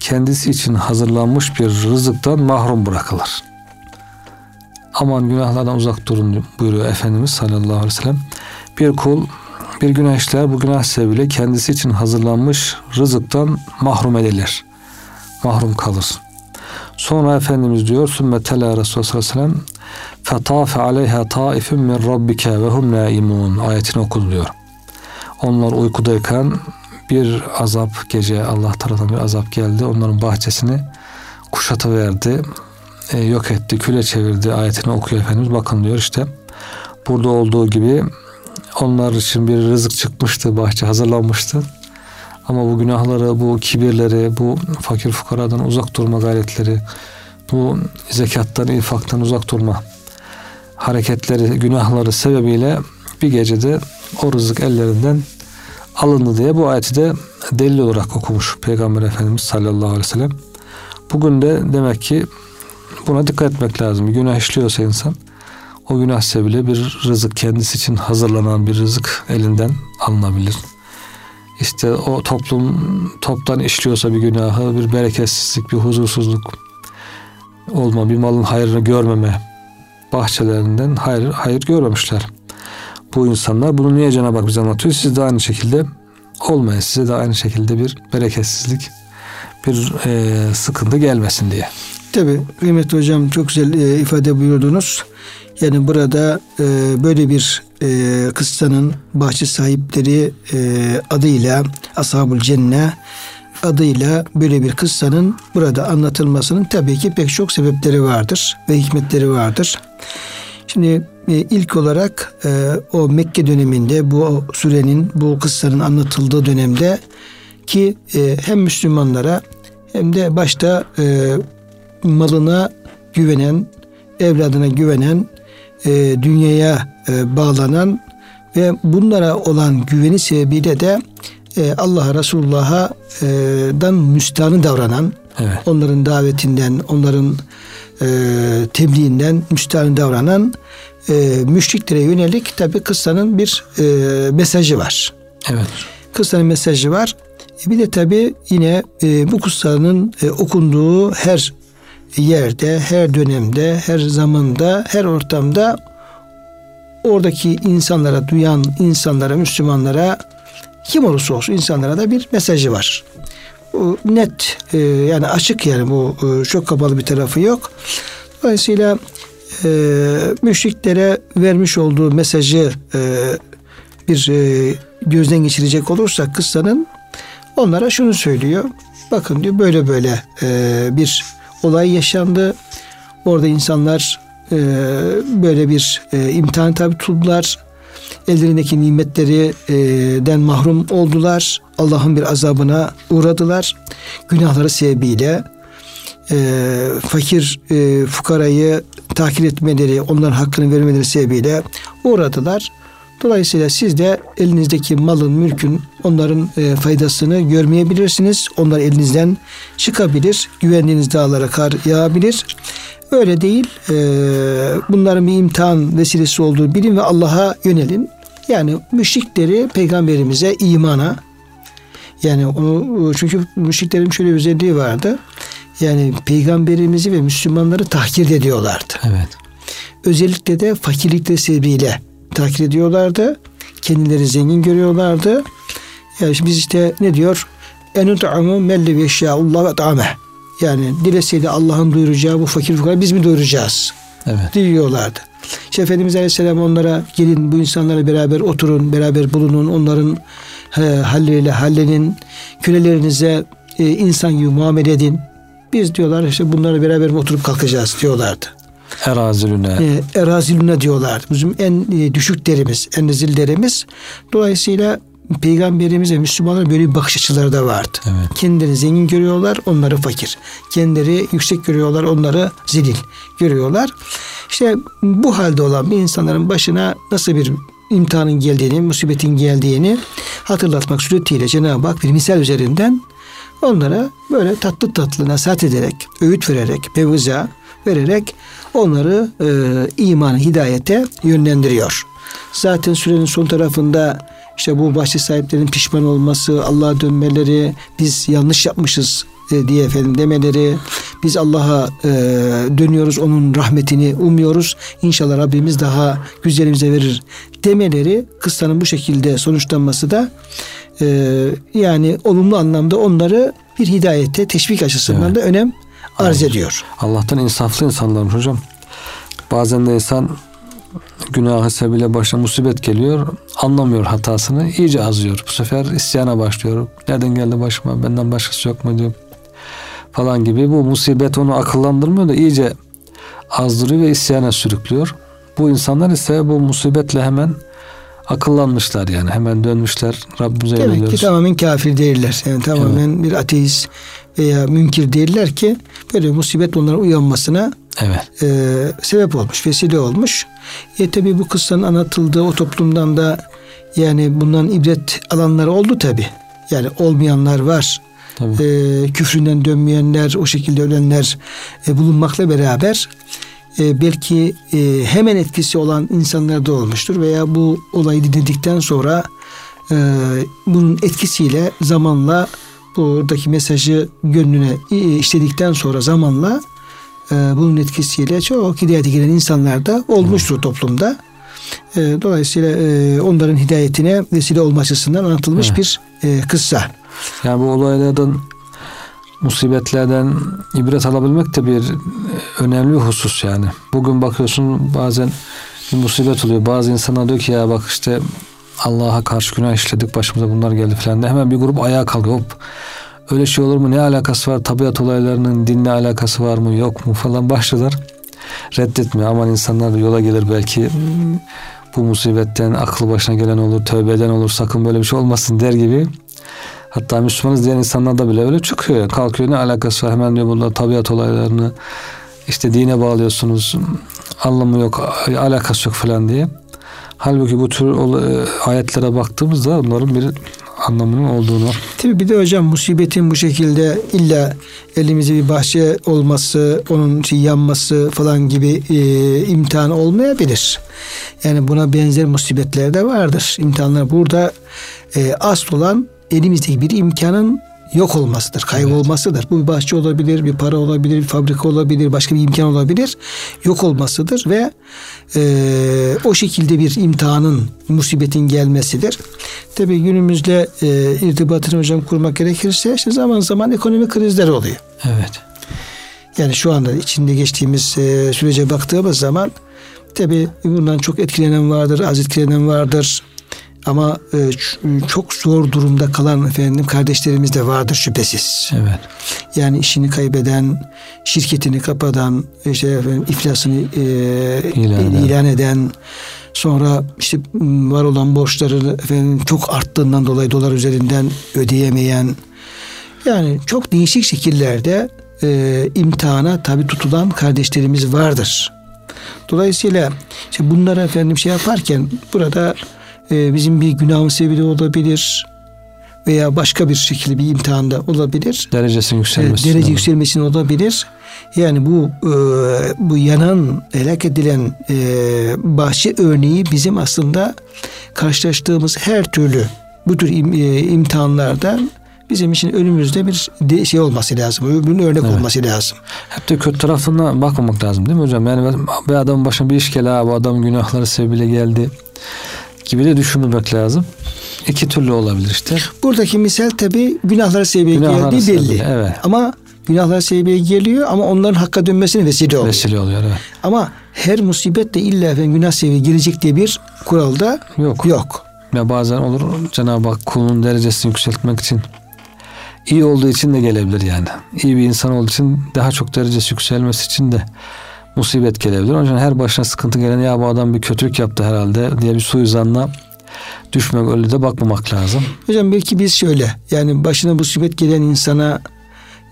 kendisi için hazırlanmış bir rızıktan mahrum bırakılır. Aman günahlardan uzak durun buyuruyor Efendimiz sallallahu aleyhi ve sellem. Bir kul bir günah işler bu günah sebebiyle kendisi için hazırlanmış rızıktan mahrum edilir. Mahrum kalır. Sonra Efendimiz diyor sümme tela Resulullah sallallahu aleyhi ve sellem fetafe aleyha taifun min rabbike ve hum naimun ayetini okudu diyor. Onlar uykudayken bir azap gece Allah tarafından bir azap geldi. Onların bahçesini kuşatı verdi. E, yok etti, küle çevirdi ayetini okuyor Efendimiz. Bakın diyor işte burada olduğu gibi onlar için bir rızık çıkmıştı, bahçe hazırlanmıştı. Ama bu günahları, bu kibirleri, bu fakir fukaradan uzak durma gayretleri, bu zekattan, infaktan uzak durma hareketleri, günahları sebebiyle bir gecede o rızık ellerinden alındı diye bu ayeti de delil olarak okumuş Peygamber Efendimiz sallallahu aleyhi ve sellem. Bugün de demek ki buna dikkat etmek lazım. Bir günah işliyorsa insan o günah sebebiyle bir rızık kendisi için hazırlanan bir rızık elinden alınabilir. İşte o toplum toptan işliyorsa bir günahı, bir bereketsizlik, bir huzursuzluk olma, bir malın hayrını görmeme bahçelerinden hayır, hayır görmemişler bu insanlar. Bunu niye Cenab-ı Hak bize anlatıyor? Siz de aynı şekilde olmayın. Size de aynı şekilde bir bereketsizlik, bir e, sıkıntı gelmesin diye. Tabi kıymetli hocam çok güzel e, ifade buyurdunuz. Yani burada e, böyle bir e, kıssanın bahçe sahipleri e, adıyla Ashabul Cenne adıyla böyle bir kıssanın burada anlatılmasının tabii ki pek çok sebepleri vardır ve hikmetleri vardır. Şimdi ilk olarak e, o Mekke döneminde bu sürenin bu kıssanın anlatıldığı dönemde ki e, hem Müslümanlara hem de başta malına güvenen, evladına güvenen, dünyaya bağlanan ve bunlara olan güveni sebebiyle de Allah Resulullah'dan müstahını davranan, evet. onların davetinden, onların e, tebliğinden müstahını davranan e, müşriklere yönelik tabi kıssanın bir e, mesajı var. Evet. Kıssanın mesajı var. E, bir de tabi yine e, bu kıssanın e, okunduğu her yerde, her dönemde, her zamanda, her ortamda oradaki insanlara, duyan insanlara, Müslümanlara kim olursa olsun insanlara da bir mesajı var. Bu net e, yani açık yani bu e, çok kapalı bir tarafı yok. Dolayısıyla e, müşriklere vermiş olduğu mesajı e, bir e, gözden geçirecek olursak kıssanın onlara şunu söylüyor. Bakın diyor böyle böyle e, bir olay yaşandı. Orada insanlar böyle bir imtihan tabi tutuldular. Ellerindeki nimetlerden mahrum oldular. Allah'ın bir azabına uğradılar. Günahları sebebiyle e, fakir e, fukarayı takip etmeleri, onların hakkını vermeleri sebebiyle uğradılar. Dolayısıyla siz de elinizdeki malın, mülkün, onların e, faydasını görmeyebilirsiniz. Onlar elinizden çıkabilir. Güvendiğiniz dağlara kar yağabilir. Öyle değil. E, bunların bir imtihan vesilesi olduğu bilin ve Allah'a yönelin. Yani müşrikleri peygamberimize imana yani onu çünkü müşriklerin şöyle bir özelliği vardı. Yani peygamberimizi ve Müslümanları tahkir ediyorlardı. Evet. Özellikle de fakirlikleri sebebiyle tahkir ediyorlardı. Kendileri zengin görüyorlardı. Yani biz işte ne diyor? Enut'amu melli ve eşya'ullah ve ta'ame. Yani dileseydi Allah'ın duyuracağı bu fakir fukara biz mi doyuracağız? Evet. Diyorlardı. İşte Efendimiz Aleyhisselam onlara gelin bu insanlarla beraber oturun, beraber bulunun, onların he, halleriyle hallenin, kölelerinize e, insan gibi muamele edin. Biz diyorlar işte bunlarla beraber mi oturup kalkacağız diyorlardı. Erazilüne. E, erazilüne diyorlar. Bizim en e, düşük derimiz, en rezil derimiz. Dolayısıyla Peygamberimiz ve Müslümanlar böyle bir bakış açıları da vardı. Evet. Kendileri zengin görüyorlar, onları fakir. Kendileri yüksek görüyorlar, onları zelil görüyorlar. İşte bu halde olan insanların başına nasıl bir imtihanın geldiğini, musibetin geldiğini hatırlatmak suretiyle Cenab-ı Hak bir misal üzerinden onlara böyle tatlı tatlı nasihat ederek, öğüt vererek, mevza vererek onları e, imanı, hidayete yönlendiriyor. Zaten sürenin son tarafında işte bu bahçe sahiplerinin pişman olması, Allah'a dönmeleri, biz yanlış yapmışız e, diye efendim demeleri, biz Allah'a e, dönüyoruz, onun rahmetini umuyoruz. İnşallah Rabbimiz daha güzelimize verir demeleri, kıssanın bu şekilde sonuçlanması da e, yani olumlu anlamda onları bir hidayete teşvik açısından evet. da önem arz Aynen. ediyor. Allah'tan insaflı insanlarmış hocam. Bazen de insan günahı sebebiyle başına musibet geliyor. Anlamıyor hatasını. iyice azıyor. Bu sefer isyana başlıyor. Nereden geldi başıma? Benden başkası yok mu diyor. Falan gibi. Bu musibet onu akıllandırmıyor da iyice azdırıyor ve isyana sürüklüyor. Bu insanlar ise bu musibetle hemen akıllanmışlar yani. Hemen dönmüşler. Rabbimize Demek yöneliyoruz. ki tamamen kafir değiller. Yani tamamen bir ateist veya münkir değiller ki böyle musibet onların uyanmasına Evet. e, sebep olmuş, vesile olmuş. E tabi bu kıssanın anlatıldığı o toplumdan da yani bundan ibret alanlar oldu tabi. Yani olmayanlar var. Tabii. E, küfründen dönmeyenler, o şekilde ölenler e, bulunmakla beraber e, belki e, hemen etkisi olan insanlar da olmuştur veya bu olayı dinledikten sonra e, bunun etkisiyle zamanla buradaki mesajı gönlüne e, işledikten sonra zamanla e, bunun etkisiyle çok hidayete giren insanlar da olmuştur toplumda. E, dolayısıyla e, onların hidayetine vesile olma açısından anlatılmış Evet. bir e, kıssa. Yani bu olaylardan musibetlerden ibret alabilmek de bir e, önemli husus yani. Bugün bakıyorsun bazen bir musibet oluyor. Bazı insanlar diyor ki ya bak işte Allah'a karşı günah işledik başımıza bunlar geldi falan de hemen bir grup ayağa kalkıyor. Hop öyle şey olur mu? Ne alakası var? Tabiat olaylarının dinle alakası var mı? Yok mu? Falan <laughs> başladılar. Reddetmiyor. Aman insanlar yola gelir belki bu musibetten aklı başına gelen olur, tövbeden olur, sakın böyle bir şey olmasın der gibi. Hatta Müslümanız diyen insanlarda bile öyle çıkıyor. Kalkıyor ne alakası var hemen diyor bunlar tabiat olaylarını işte dine bağlıyorsunuz anlamı yok alakası yok falan diye. Halbuki bu tür e, ayetlere baktığımızda onların bir anlamının olduğunu Tabii bir de hocam musibetin bu şekilde illa elimizde bir bahçe olması, onun şey yanması falan gibi e, imtihan olmayabilir. Yani buna benzer musibetler de vardır. İmtihanlar burada e, asıl olan elimizdeki bir imkanın yok olmasıdır, kaybolmasıdır. Bu bir bahçe olabilir, bir para olabilir, bir fabrika olabilir, başka bir imkan olabilir. Yok olmasıdır ve e, o şekilde bir imtihanın, musibetin gelmesidir. Tabii günümüzde e, irtibatını hocam kurmak gerekirse işte zaman zaman ekonomik krizler oluyor. evet Yani şu anda içinde geçtiğimiz e, sürece baktığımız zaman tabi bundan çok etkilenen vardır, az etkilenen vardır. Ama e, çok zor durumda kalan efendim kardeşlerimiz de vardır şüphesiz. Evet. Yani işini kaybeden, şirketini kapatan, işte efendim iflasını e, ilan, eden. ilan eden, sonra işte var olan borçları efendim çok arttığından dolayı dolar üzerinden ödeyemeyen, yani çok değişik şekillerde e, imtihana tabi tutulan kardeşlerimiz vardır. Dolayısıyla işte bunlara efendim şey yaparken burada e, bizim bir günahımız sebebi olabilir veya başka bir şekilde bir imtihanda olabilir. Derecesinin yükselmesi. E, derece yükselmesinin olabilir. Yani bu e, bu yanan, helak edilen e, bahçe örneği bizim aslında karşılaştığımız her türlü bu tür im, e, imtihanlardan bizim için önümüzde bir de şey olması lazım. Öbürünün örnek evet. olması lazım. Hep de kötü tarafına bakmamak lazım değil mi hocam? Yani bir adamın başına bir iş geldi. Bu adam günahları sebebiyle geldi gibi de düşünmek lazım. İki türlü olabilir işte. Buradaki misal tabi günahları sebebiyle geldiği belli. Evet. Ama günahlar sebebiyle geliyor ama onların hakka dönmesine vesile oluyor. Vesile oluyor evet. Ama her musibet de illa efendim günah sebebiyle gelecek diye bir kuralda yok. yok. Ya bazen olur Cenab-ı Hak kulun derecesini yükseltmek için iyi olduğu için de gelebilir yani. İyi bir insan olduğu için daha çok derecesi yükselmesi için de musibet gelebilir. Onun için her başına sıkıntı gelen ya bu adam bir kötülük yaptı herhalde diye bir suizanla düşmek öyle de bakmamak lazım. Hocam belki biz şöyle yani başına musibet gelen insana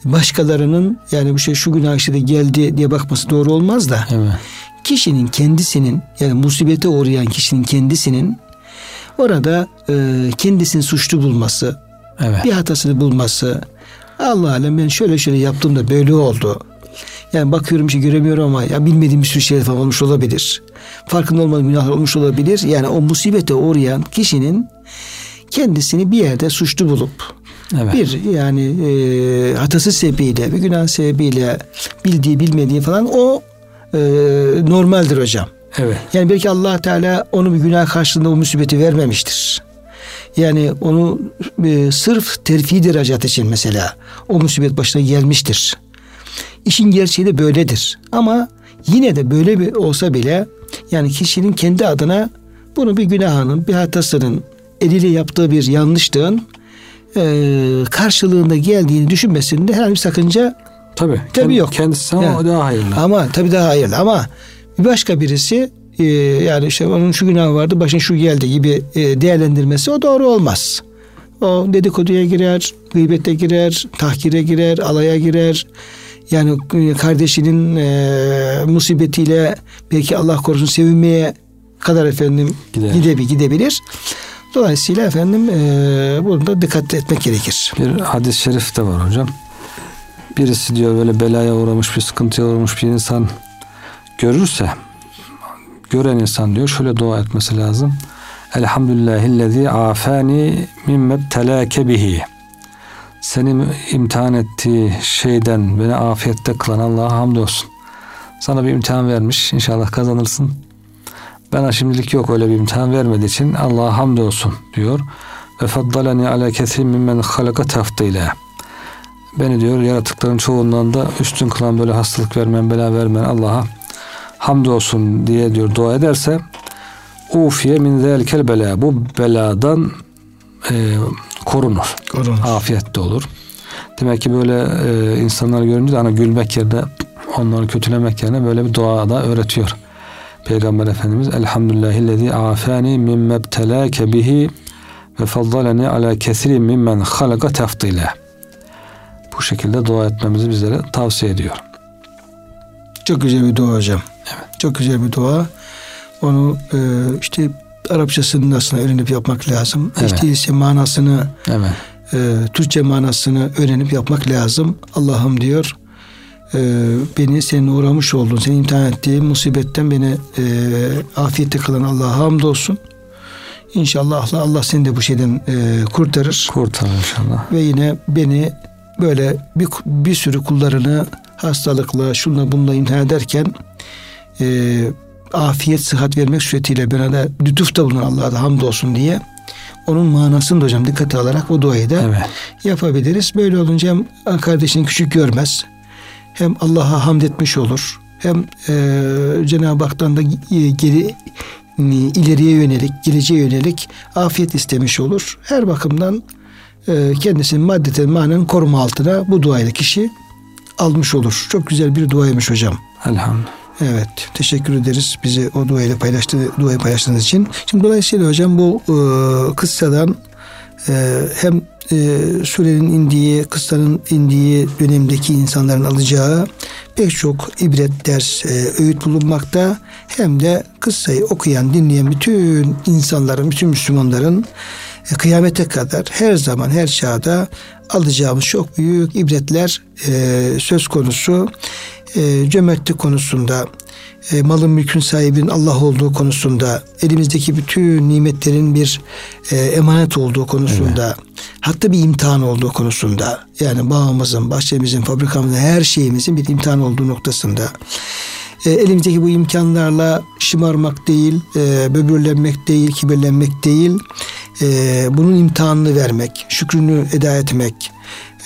başkalarının yani bu şey şu günah işte de geldi diye bakması doğru olmaz da. Evet. Kişinin kendisinin yani musibete uğrayan kişinin kendisinin orada e, kendisini suçlu bulması, evet. bir hatasını bulması. Allah alem ben şöyle şöyle yaptım da böyle oldu. Yani bakıyorum şey göremiyorum ama ya bilmediğim bir sürü şey falan olmuş olabilir. Farkında olmadığım günahlar olmuş olabilir. Yani o musibete uğrayan kişinin kendisini bir yerde suçlu bulup Evet. Bir yani e, hatası sebebiyle, bir günah sebebiyle bildiği bilmediği falan o e, normaldir hocam. Evet. Yani belki Allah Teala onu bir günah karşılığında o musibeti vermemiştir. Yani onu e, sırf terfi derecat için mesela o musibet başına gelmiştir. İşin gerçeği de böyledir. Ama yine de böyle bir olsa bile yani kişinin kendi adına bunu bir günahının, bir hatasının eliyle yaptığı bir yanlışlığın e, karşılığında geldiğini düşünmesinde herhangi bir sakınca tabii, tabii kend, yok. Kendisi ama yani, daha hayırlı. Ama tabii daha hayırlı ama bir başka birisi e, yani işte onun şu günahı vardı başına şu geldi gibi e, değerlendirmesi o doğru olmaz. O dedikoduya girer, gıybete girer, tahkire girer, alaya girer. Yani e, kardeşinin e, musibetiyle belki Allah korusun sevinmeye kadar efendim Gider. gidebilir, gidebilir. Dolayısıyla efendim e, burada dikkat etmek gerekir. Bir hadis-i şerif de var hocam. Birisi diyor böyle belaya uğramış bir sıkıntıya uğramış bir insan görürse gören insan diyor şöyle dua etmesi lazım. Elhamdülillahillezî afani mimme telâke bihi. Seni imtihan ettiği şeyden beni afiyette kılan Allah'a hamdolsun. Sana bir imtihan vermiş. İnşallah kazanırsın. Bana şimdilik yok öyle bir imtihan vermediği için Allah'a hamdolsun diyor. Ve faddalani ala kesin mimmen halaka tafdile. Beni diyor yaratıkların çoğundan da üstün kılan böyle hastalık vermen, bela vermen Allah'a hamdolsun diye diyor dua ederse ufiye min zelkel bela. Bu beladan e, korunur. korunur. Afiyette olur. Demek ki böyle e, insanları görünce de ana gülmek yerine onları kötülemek yerine böyle bir dua da öğretiyor. Peygamber Efendimiz Elhamdülillahillezî afani mimme btelâke bihi ve faddaleni ala kesiri mimmen halaka tefdile. Bu şekilde dua etmemizi bizlere tavsiye ediyor. Çok güzel bir dua hocam. Evet. Çok güzel bir dua. Onu e, işte Arapçasını nasıl öğrenip yapmak lazım. Evet. İşte ise manasını evet. e, Türkçe manasını öğrenip yapmak lazım. Allah'ım diyor e, beni senin uğramış olduğun, seni imtihan ettiğin musibetten beni e, afiyette kılan Allah'a hamdolsun. İnşallah Allah, Allah seni de bu şeyden e, kurtarır. Kurtarır inşallah. Ve yine beni böyle bir, bir sürü kullarını hastalıkla, şunla bununla imtihan ederken e, afiyet, sıhhat vermek suretiyle bana da lütufta bulunan Allah'a da hamdolsun diye onun manasını da hocam dikkate alarak o duayı da evet. yapabiliriz. Böyle olunca hem kardeşini küçük görmez hem Allah'a hamd etmiş olur. Hem e, Cenab-ı Hak'tan da geri ileriye yönelik, geleceğe yönelik afiyet istemiş olur. Her bakımdan e, kendisini maddeten manen koruma altına bu duayla kişi almış olur. Çok güzel bir duaymış hocam. Elhamdülillah. Evet. Teşekkür ederiz bizi o duayla paylaştı, duayı paylaştığınız için. Şimdi dolayısıyla hocam bu e, kıssadan e, hem e, surenin indiği, kıssanın indiği dönemdeki insanların alacağı pek çok ibret, ders, e, öğüt bulunmakta. Hem de kıssayı okuyan, dinleyen bütün insanların, bütün Müslümanların e, kıyamete kadar her zaman, her çağda alacağımız çok büyük ibretler e, söz konusu. E, cömertlik konusunda, e, malın mülkün sahibinin Allah olduğu konusunda, elimizdeki bütün nimetlerin bir e, emanet olduğu konusunda, evet. hatta bir imtihan olduğu konusunda, yani bağımızın, bahçemizin, fabrikamızın, her şeyimizin bir imtihan olduğu noktasında, e, elimizdeki bu imkanlarla şımarmak değil, e, böbürlenmek değil, kibirlenmek değil, e, bunun imtihanını vermek, şükrünü eda etmek,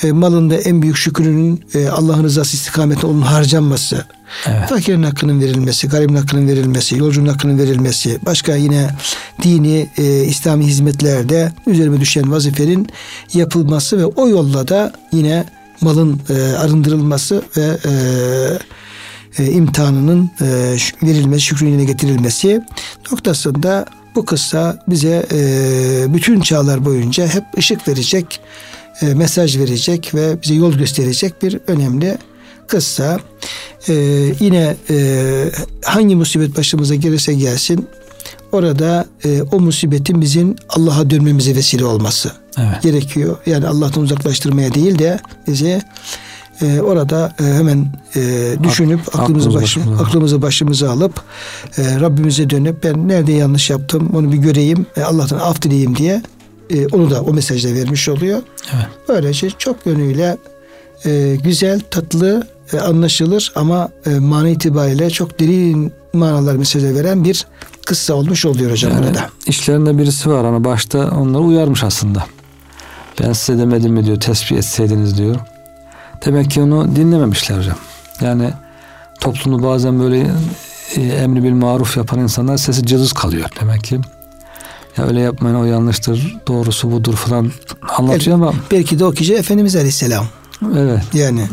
e, malında en büyük şükrünün e, Allah'ın rızası istikametine onun harcanması, evet. fakirin hakkının verilmesi, garibin hakkının verilmesi, yolcunun hakkının verilmesi, başka yine dini, e, İslami hizmetlerde üzerime düşen vazifenin yapılması ve o yolla da yine malın e, arındırılması ve e, e, imtihanının e, verilmesi, şükrün getirilmesi noktasında bu kıssa bize e, bütün çağlar boyunca hep ışık verecek, e, mesaj verecek ve bize yol gösterecek bir önemli kıssa. E, yine e, hangi musibet başımıza gelirse gelsin orada e, o musibetin bizim Allah'a dönmemize vesile olması evet. gerekiyor. Yani Allah'tan uzaklaştırmaya değil de bizi e, orada e, hemen e, düşünüp Ak, aklımızı başı, aklımızı başımıza alıp e, Rabbimize dönüp ben nerede yanlış yaptım onu bir göreyim e, Allah'tan af dileyeyim diye e, onu da o mesajda vermiş oluyor. Evet. Böylece çok yönüyle e, güzel, tatlı, e, anlaşılır ama e, mana itibariyle çok derin manalar mesajı veren bir kıssa olmuş oluyor hocam yani, burada. İşlerinde birisi var ama başta onları uyarmış aslında. Ben size demedim mi diyor tesbih etseydiniz diyor. Demek ki onu dinlememişler hocam. Yani toplumda bazen böyle e, emri bil maruf yapan insanlar sesi cılız kalıyor. Demek ki ya öyle yapmayın o yanlıştır, doğrusu budur falan anlatıyor evet, ama. Belki de o kişi Efendimiz Aleyhisselam. Evet. Yani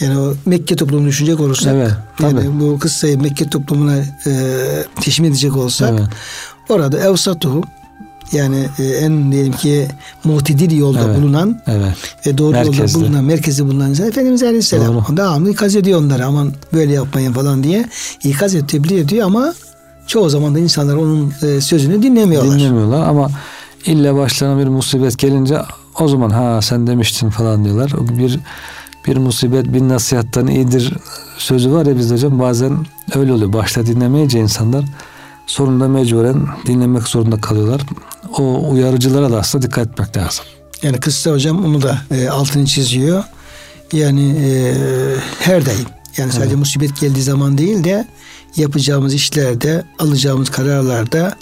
yani o Mekke toplumunu düşünecek olursak evet, yani bu kıssayı Mekke toplumuna e, teşmil edecek olsak evet. orada evsatuhu yani e, en diyelim ki mutedil yolda evet. bulunan evet. ve doğru Merkezde. yolda bulunan, merkezi bulunan insan Efendimiz Aleyhisselam. Doğru. Devamlı ikaz ediyor onları aman böyle yapmayın falan diye. ikaz ediyor, tebliğ ediyor ama çoğu zaman da insanlar onun e, sözünü dinlemiyorlar. Dinlemiyorlar ama illa başlarına bir musibet gelince o zaman ha sen demiştin falan diyorlar. Bir bir musibet bir nasihattan iyidir sözü var ya bizde hocam bazen öyle oluyor. Başta dinlemeyince insanlar sonunda mecburen dinlemek zorunda kalıyorlar. O uyarıcılara da aslında dikkat etmek lazım. Yani kısa hocam onu da e, altını çiziyor. Yani e, her daim yani sadece evet. musibet geldiği zaman değil de yapacağımız işlerde, alacağımız kararlarda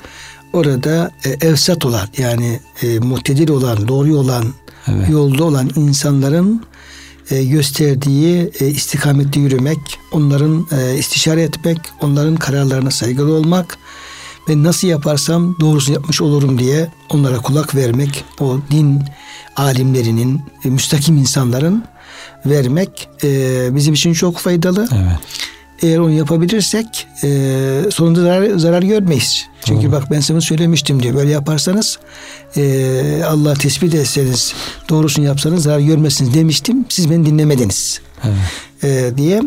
orada e, evsat olan yani e, muhtedir olan, doğru olan, evet. yolda olan insanların e, gösterdiği e, istikamette yürümek, onların e, istişare etmek, onların kararlarına saygılı olmak ve nasıl yaparsam doğrusu yapmış olurum diye onlara kulak vermek, o din alimlerinin, e, müstakim insanların vermek e, bizim için çok faydalı. Evet. Eğer onu yapabilirsek e, sonunda zarar, zarar görmeyiz. Çünkü Doğru. bak ben sana söylemiştim diyor. Böyle yaparsanız e, Allah tespit etseniz doğrusunu yapsanız zarar görmezsiniz demiştim. Siz beni dinlemediniz. Evet. E, diye.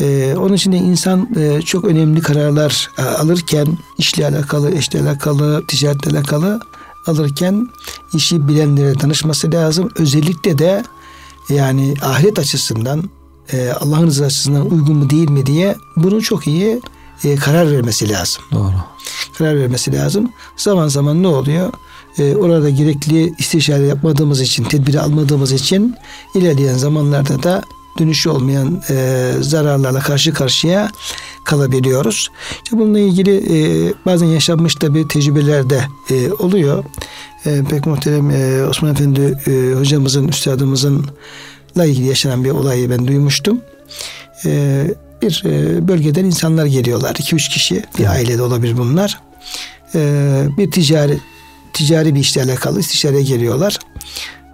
E, onun için de insan e, çok önemli kararlar e, alırken işle alakalı, eşle alakalı, ticaretle alakalı alırken işi bilenlere danışması lazım. Özellikle de yani ahiret açısından e, Allah'ın rızası açısından uygun mu değil mi diye bunu çok iyi e, karar vermesi lazım. Doğru. Karar vermesi lazım. Zaman zaman ne oluyor? E, orada gerekli istişare yapmadığımız için, tedbiri almadığımız için ilerleyen zamanlarda da dönüşü olmayan e, zararlarla karşı karşıya kalabiliyoruz. İşte bununla ilgili e, bazen yaşanmış tabi tecrübeler de e, oluyor. E, pek muhterem e, Osman Efendi e, hocamızın, üstadımızın ile ilgili yaşanan bir olayı ben duymuştum. Ee, bir e, bölgeden insanlar geliyorlar. 2-3 kişi bir ailede olabilir bunlar. Ee, bir ticari ticari bir işle alakalı istişareye geliyorlar.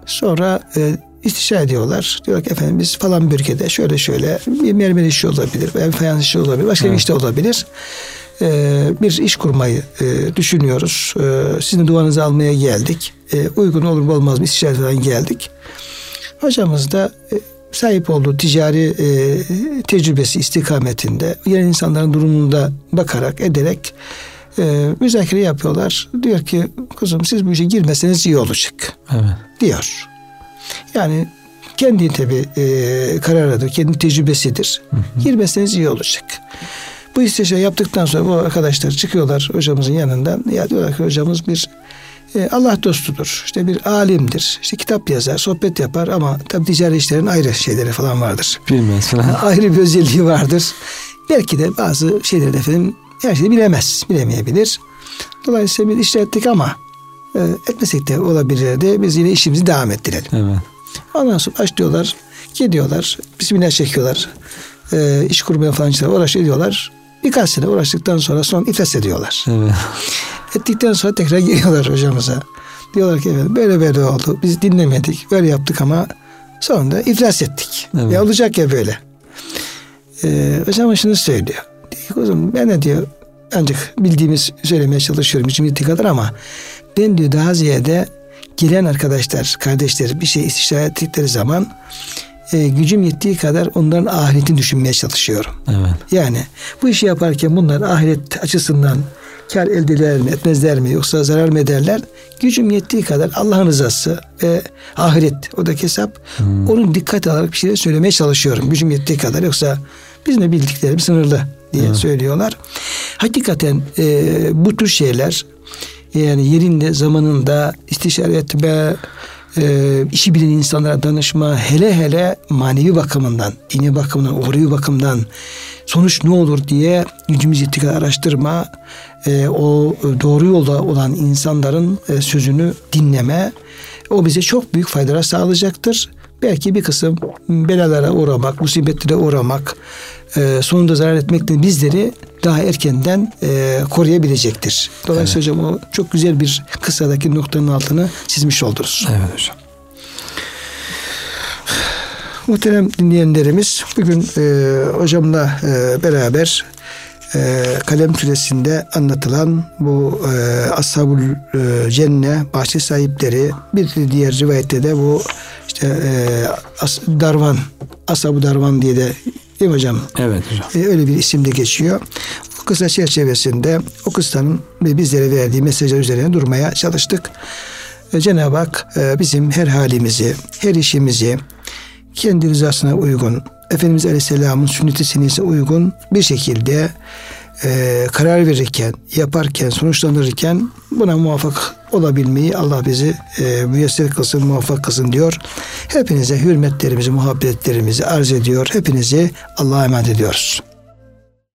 Sonra e, istişare ediyorlar. Diyor ki efendim biz falan bir ülkede şöyle şöyle bir mermer işi olabilir veya bir fayans işi olabilir. Başka evet. bir işte olabilir. Ee, bir iş kurmayı e, düşünüyoruz. Ee, sizin duanızı almaya geldik. Ee, uygun olur mu olmaz mı istişareden geldik. Hocamız da e, sahip olduğu ticari e, tecrübesi istikametinde gelen insanların durumunda bakarak ederek e, müzakere yapıyorlar. Diyor ki kızım siz bu işe girmeseniz iyi olacak. Evet. Diyor. Yani kendi tabi e, kararıdır, kendi tecrübesidir. Hı hı. Girmeseniz iyi olacak. Bu istişare yaptıktan sonra bu arkadaşlar çıkıyorlar hocamızın yanından. Ya diyorlar ki hocamız bir e, Allah dostudur. İşte bir alimdir. İşte kitap yazar, sohbet yapar ama tabi ticari işlerin ayrı şeyleri falan vardır. Bilmez falan. <laughs> Ayrı bir özelliği vardır. Belki de bazı şeyleri efendim her şeyi bilemez, bilemeyebilir. Dolayısıyla biz işlettik ama e, etmesek de olabilirdi. Biz yine işimizi devam ettirelim. Evet. Ondan sonra başlıyorlar, gidiyorlar, bismillah çekiyorlar. E, iş kurmaya falan uğraşıyorlar. Birkaç sene uğraştıktan sonra son iflas ediyorlar. Evet. Ettikten sonra tekrar geliyorlar hocamıza. Diyorlar ki efendim böyle böyle oldu. Biz dinlemedik. Böyle yaptık ama sonunda iflas ettik. Evet. Ya olacak ya böyle. Ee, hocam şunu söylüyor. Diyor ki ben de diyor ancak bildiğimiz söylemeye çalışıyorum yettiği kadar ama ben diyor daha ziyade gelen arkadaşlar, kardeşler bir şey istişare ettikleri zaman e, gücüm yettiği kadar onların ahiretini düşünmeye çalışıyorum. Evet. Yani bu işi yaparken bunlar ahiret açısından kar elde eder mi etmezler mi yoksa zarar mı ederler? Gücüm yettiği kadar Allah'ın rızası ve ahiret o da hesap hmm. onun dikkat alarak bir şeyler söylemeye çalışıyorum. Gücüm yettiği kadar yoksa bizim de bildiklerim sınırlı diye evet. söylüyorlar. Hakikaten e, bu tür şeyler yani yerinde zamanında istişare etme e, işi bilen insanlara danışma hele hele manevi bakımından dini bakımından uhrevi bakımdan sonuç ne olur diye gücümüz yettiği kadar araştırma e, o doğru yolda olan insanların e, sözünü dinleme o bize çok büyük faydalar sağlayacaktır. Belki bir kısım belalara uğramak, musibetlere uğramak, e, sonunda zarar etmekten bizleri daha erkenden e, koruyabilecektir. Dolayısıyla evet. hocam o çok güzel bir kısadaki noktanın altını çizmiş oldunuz. Evet hocam. Muhterem dinleyenlerimiz bugün e, hocamla e, beraber e, kalem süresinde anlatılan bu e, Ashabul e, Cenne bahçe sahipleri bir diğer rivayette de bu işte e, As, Darvan Ashabu Darvan diye de değil mi hocam? Evet hocam. E, öyle bir isimde geçiyor. O kısa çerçevesinde o kıssanın bizlere verdiği mesajlar üzerine durmaya çalıştık. E, Cenab-ı Hak e, bizim her halimizi, her işimizi kendi rızasına uygun, Efendimiz Aleyhisselam'ın sünneti senesi uygun bir şekilde e, karar verirken, yaparken, sonuçlandırırken buna muvaffak olabilmeyi Allah bizi e, müyesser kılsın, muvaffak kılsın diyor. Hepinize hürmetlerimizi, muhabbetlerimizi arz ediyor. Hepinizi Allah'a emanet ediyoruz.